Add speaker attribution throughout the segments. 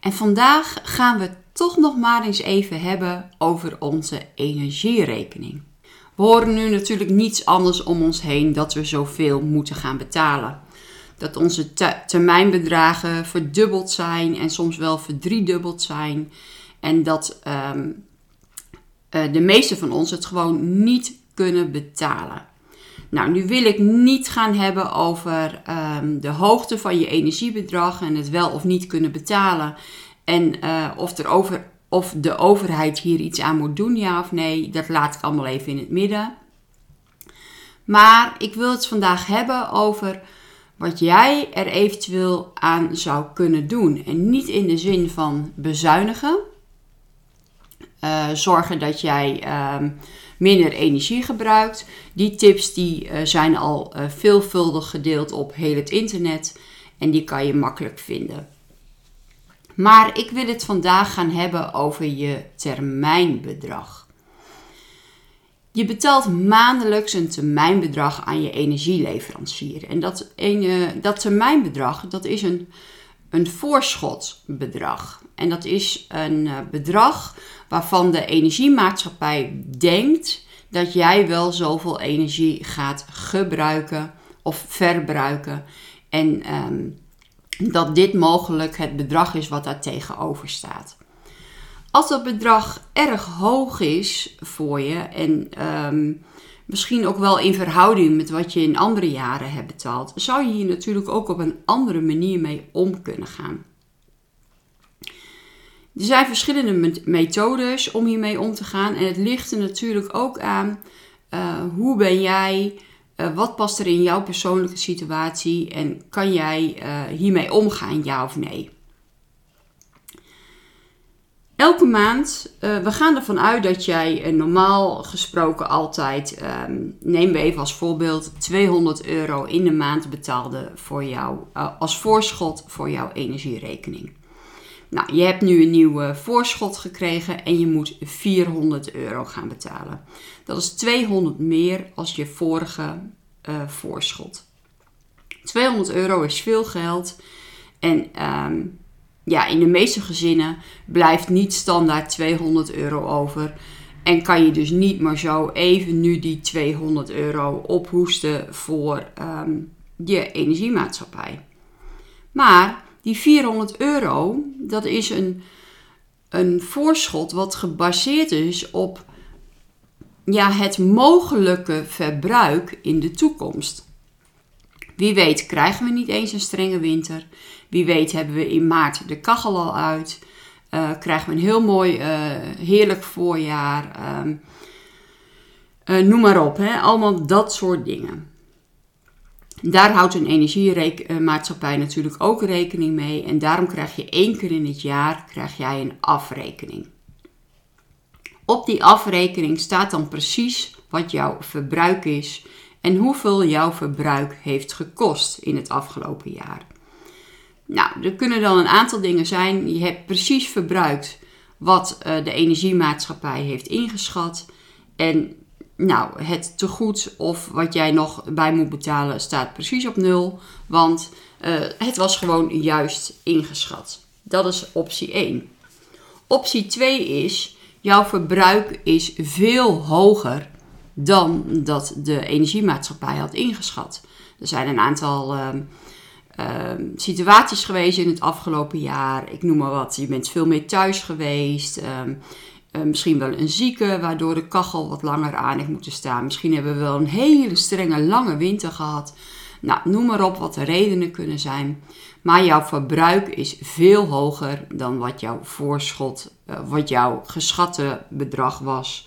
Speaker 1: En vandaag gaan we toch nog maar eens even hebben over onze energierekening. We horen nu natuurlijk niets anders om ons heen dat we zoveel moeten gaan betalen. Dat onze termijnbedragen verdubbeld zijn en soms wel verdriedubbeld zijn. En dat ehm, eh, de meeste van ons het gewoon niet kunnen betalen. Nou, nu wil ik niet gaan hebben over ehm, de hoogte van je energiebedrag en het wel of niet kunnen betalen. En uh, of, of de overheid hier iets aan moet doen, ja of nee, dat laat ik allemaal even in het midden. Maar ik wil het vandaag hebben over wat jij er eventueel aan zou kunnen doen. En niet in de zin van bezuinigen. Uh, zorgen dat jij uh, minder energie gebruikt. Die tips die, uh, zijn al veelvuldig gedeeld op heel het internet. En die kan je makkelijk vinden. Maar ik wil het vandaag gaan hebben over je termijnbedrag. Je betaalt maandelijks een termijnbedrag aan je energieleverancier. En dat, ene, dat termijnbedrag dat is een, een voorschotbedrag. En dat is een eh, bedrag waarvan de energiemaatschappij denkt dat jij wel zoveel energie gaat gebruiken of verbruiken. En um, dat dit mogelijk het bedrag is wat daar tegenover staat. Als dat bedrag erg hoog is voor je en ehm, misschien ook wel in verhouding met wat je in andere jaren hebt betaald, zou je hier natuurlijk ook op een andere manier mee om kunnen gaan. Er zijn verschillende methodes om hiermee om te gaan en het ligt er natuurlijk ook aan uh, hoe ben jij uh, wat past er in jouw persoonlijke situatie en kan jij uh, hiermee omgaan, ja of nee? Elke maand, uh, we gaan ervan uit dat jij normaal gesproken altijd, um, neem we even als voorbeeld, 200 euro in de maand betaalde voor jou, als voorschot voor jouw energierekening. Nou, je hebt nu een nieuw voorschot gekregen en je moet 400 euro gaan betalen. Dat is 200 meer als je vorige voorschot. 200 euro is veel geld. En um, ja, in de meeste gezinnen blijft niet standaard 200 euro over. En kan je dus niet maar zo even nu die 200 euro ophoesten voor um, je energiemaatschappij. Maar die 400 euro, dat is een, een voorschot wat gebaseerd is op ja, het mogelijke verbruik in de toekomst. Wie weet krijgen we niet eens een strenge winter. Wie weet hebben we in maart de kachel al uit. Uh, krijgen we een heel mooi, uh, heerlijk voorjaar. Um, uh, noem maar op, hè? allemaal dat soort dingen. Daar houdt een energiemaatschappij natuurlijk ook rekening mee. En daarom krijg je één keer in het jaar krijg jij een afrekening. Op die afrekening staat dan precies wat jouw verbruik is en hoeveel jouw verbruik heeft gekost in het afgelopen jaar. Nou, er kunnen dan een aantal dingen zijn. Je hebt precies verbruikt wat uh, de energiemaatschappij heeft ingeschat. En nou, het tegoed of wat jij nog bij moet betalen staat precies op nul. Want uh, het was gewoon juist ingeschat. Dat is optie 1. Optie 2 is jouw verbruik is veel hoger dan dat de energiemaatschappij had ingeschat. Er zijn een aantal uh, uh, situaties geweest in het afgelopen jaar. Ik noem maar wat. Je bent veel meer thuis geweest. Uh, misschien wel een zieke, waardoor de kachel wat langer aan heeft moeten staan. Misschien hebben we wel een hele strenge, lange winter gehad. Nou, noem maar op wat de redenen kunnen zijn. Maar jouw verbruik is veel hoger dan wat jouw voorschot, uh, wat jouw geschatte bedrag was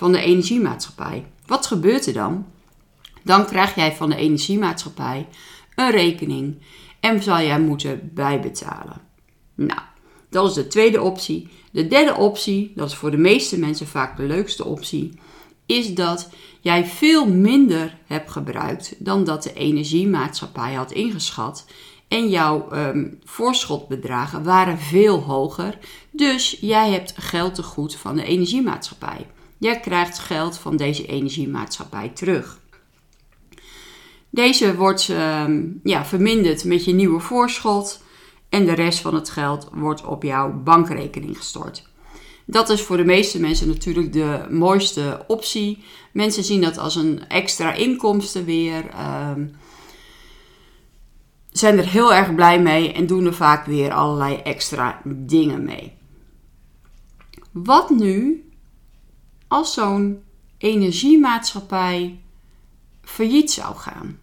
Speaker 1: van de energiemaatschappij. Wat gebeurt er dan? Dan krijg jij van de energiemaatschappij een rekening en zal jij moeten bijbetalen. Nou, Dat is de tweede optie. De derde optie, dat is voor de meeste mensen vaak de leukste optie, is dat jij veel minder hebt gebruikt dan dat de energiemaatschappij had ingeschat. En jouw um, voorschotbedragen waren veel hoger. Dus jij hebt geld te goed van de energiemaatschappij. Jij krijgt geld van deze energiemaatschappij terug. Deze wordt um, ja, verminderd met je nieuwe voorschot. En de rest van het geld wordt op jouw bankrekening gestort. Dat is voor de meeste mensen natuurlijk de mooiste optie. Mensen zien dat als een extra inkomsten weer. Uh, zijn er heel erg blij mee en doen er vaak weer allerlei extra dingen mee. Wat nu als zo'n energiemaatschappij failliet zou gaan?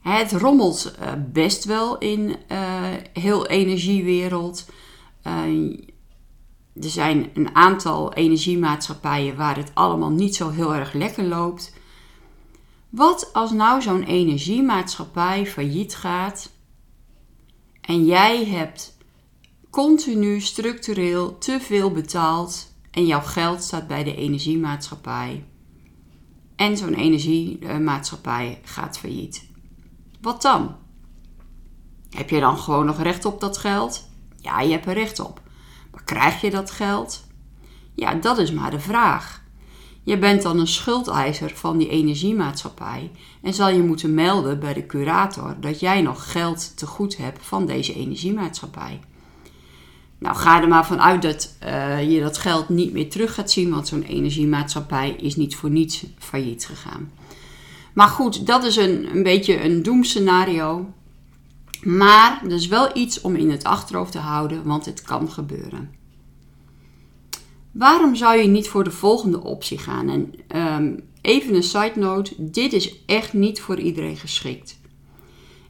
Speaker 1: Het rommelt uh, best wel in uh, heel energiewereld. Uh, er zijn een aantal energiemaatschappijen waar het allemaal niet zo heel erg lekker loopt. Wat als nou zo'n energiemaatschappij failliet gaat en jij hebt continu structureel te veel betaald en jouw geld staat bij de energiemaatschappij en zo'n energiemaatschappij gaat failliet? Wat dan? Heb je dan gewoon nog recht op dat geld? Ja, je hebt er recht op. Maar krijg je dat geld? Ja, dat is maar de vraag. Je bent dan een schuldeiser van die energiemaatschappij en zal je moeten melden bij de curator dat jij nog geld te goed hebt van deze energiemaatschappij. Nou, ga er maar vanuit dat uh, je dat geld niet meer terug gaat zien, want zo'n energiemaatschappij is niet voor niets failliet gegaan. Maar goed, dat is een, een beetje een doemscenario. Maar dat is wel iets om in het achterhoofd te houden, want het kan gebeuren. Waarom zou je niet voor de volgende optie gaan? En um, even een side note: dit is echt niet voor iedereen geschikt.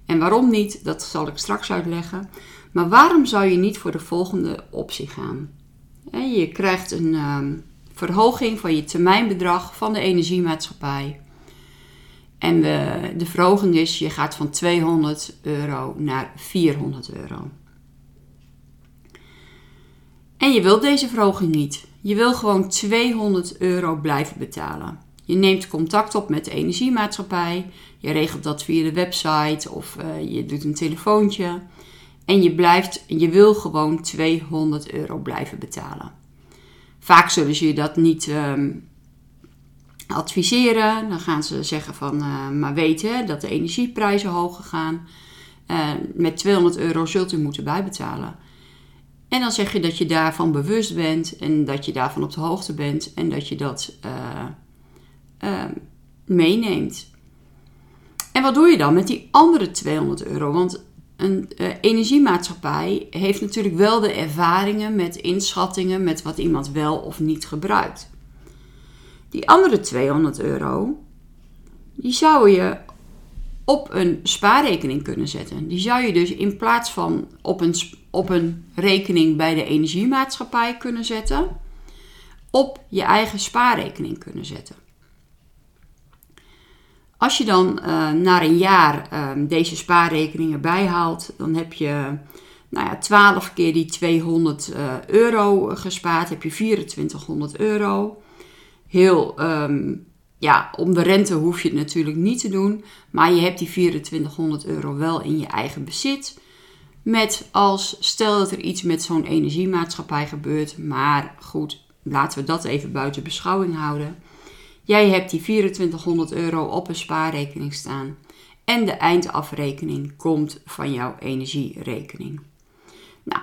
Speaker 1: En waarom niet, dat zal ik straks uitleggen. Maar waarom zou je niet voor de volgende optie gaan? Je krijgt een um, verhoging van je termijnbedrag van de energiemaatschappij. En de, verhoging is, je gaat van 200 euro naar 400 euro. En je wilt deze verhoging niet. Je wil gewoon 200 euro blijven betalen. Je neemt contact op met de energiemaatschappij. Je regelt dat via de website of uh, je doet een telefoontje. En je, blijft, je wil gewoon 200 euro blijven betalen. Vaak zullen ze je dat niet um, adviseren. Dan gaan ze zeggen van, uh, maar weet hè, dat de energieprijzen hoger gaan. Uh, met 200 euro zult u moeten bijbetalen. En dan zeg je dat je daarvan bewust bent en dat je daarvan op de hoogte bent en dat je dat uh, meeneemt. En wat doe je dan met die andere 200 euro? Want een energiemaatschappij heeft natuurlijk wel de ervaringen met inschattingen met wat iemand wel of niet gebruikt. Die andere 200 euro, die zou je op een spaarrekening kunnen zetten. Die zou je dus in plaats van op een, op een rekening bij de energiemaatschappij kunnen zetten, op je eigen spaarrekening kunnen zetten. Als je dan uh, na een jaar uh, deze spaarrekeningen bijhaalt, dan heb je nou ja, 12 keer die 200 uh, eh, euro gespaard, heb je 2400 euro heel, um, ja, om de rente hoef je het natuurlijk niet te doen. Maar je hebt die 2400 euro wel in je eigen bezit. Met als, stel dat er iets met zo'n energiemaatschappij gebeurt. Maar goed, laten we dat even buiten beschouwing houden. Jij hebt die 2400 euro op een spaarrekening staan. En de eindafrekening komt van jouw energierekening. Nou,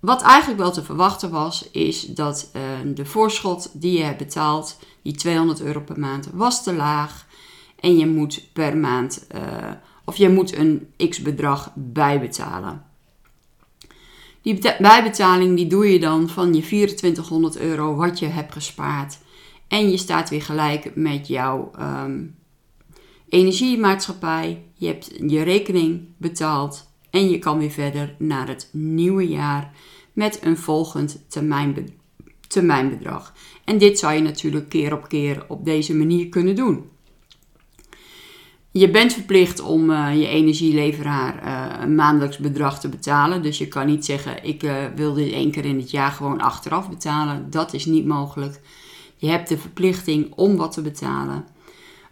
Speaker 1: wat eigenlijk wel te verwachten was, is dat uh, de voorschot die je hebt betaald, die 200 euro per maand, was te laag. En je moet per maand, uh, of je moet een x bedrag bijbetalen. Die bijbetaling die doe je dan van je 2400 euro wat je hebt gespaard. En je staat weer gelijk met jouw um, energiemaatschappij. Je hebt je rekening betaald en je kan weer verder naar het nieuwe jaar met een volgend termijnbedrag. En dit zou je natuurlijk keer op keer op deze manier kunnen doen. Je bent verplicht om uh, je energieleveraar uh, een maandelijks bedrag te betalen. Dus je kan niet zeggen: ik uh, wil dit één keer in het jaar gewoon achteraf betalen. Dat is niet mogelijk. Je hebt de verplichting om wat te betalen.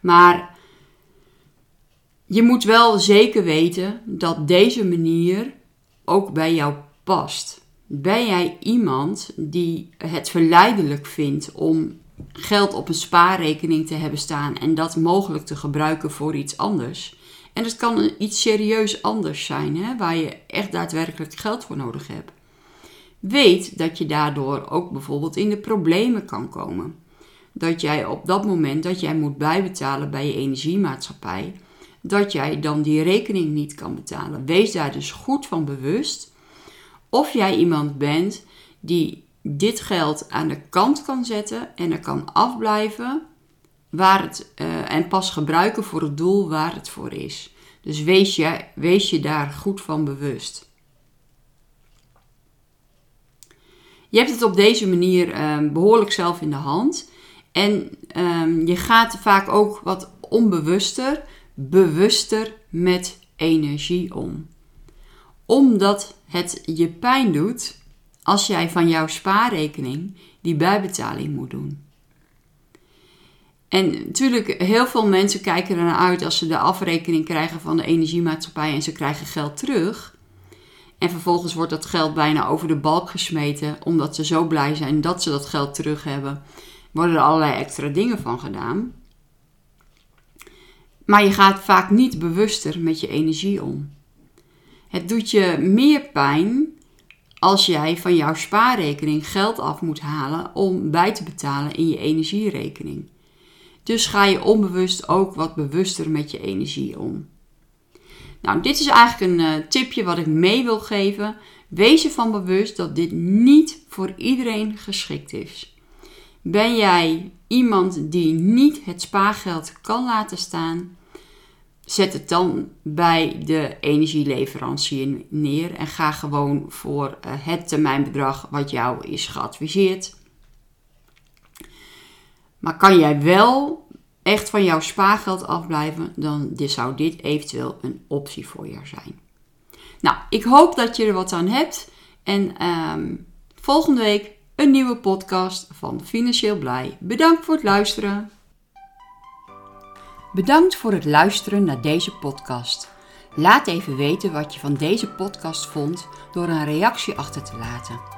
Speaker 1: Maar je moet wel zeker weten dat deze manier ook bij jou past. Ben jij iemand die het verleidelijk vindt om geld op een spaarrekening te hebben staan en dat mogelijk te gebruiken voor iets anders? En het kan iets serieus anders zijn, hè, waar je echt daadwerkelijk geld voor nodig hebt. Weet dat je daardoor ook bijvoorbeeld in de problemen kan komen. Dat jij op dat moment dat jij moet bijbetalen bij je energiemaatschappij, dat jij dan die rekening niet kan betalen. Wees daar dus goed van bewust of jij iemand bent die dit geld aan de kant kan zetten en er kan afblijven waar het, uh, en pas gebruiken voor het doel waar het voor is. Dus wees je, wees je daar goed van bewust. Je hebt het op deze manier uh, behoorlijk zelf in de hand. En uh, je gaat vaak ook wat onbewuster, bewuster met energie om. Omdat het je pijn doet als jij van jouw spaarrekening die bijbetaling moet doen. En natuurlijk, heel veel mensen kijken ernaar uit als ze de afrekening krijgen van de energiemaatschappij en ze krijgen geld terug. En vervolgens wordt dat geld bijna over de balk gesmeten, omdat ze zo blij zijn dat ze dat geld terug hebben. Worden er allerlei extra dingen van gedaan. Maar je gaat vaak niet bewuster met je energie om. Het doet je meer pijn als jij van jouw spaarrekening geld af moet halen om bij te betalen in je energierekening. Dus ga je onbewust ook wat bewuster met je energie om. Nou, dit is eigenlijk een uh, tipje wat ik mee wil geven. Wees je van bewust dat dit niet voor iedereen geschikt is. Ben jij iemand die niet het spaargeld kan laten staan? Zet het dan bij de energieleverancier neer en ga gewoon voor eh, het termijnbedrag wat jou is geadviseerd. Maar kan jij wel echt van jouw spaargeld afblijven, dan zou dit eventueel een optie voor jou zijn. Nou, ik hoop dat je er wat aan hebt. En ehm, volgende week een nieuwe podcast van Financieel Blij. Bedankt voor het luisteren. Bedankt voor het luisteren naar deze podcast. Laat even weten wat je van deze podcast vond door een reactie achter te laten.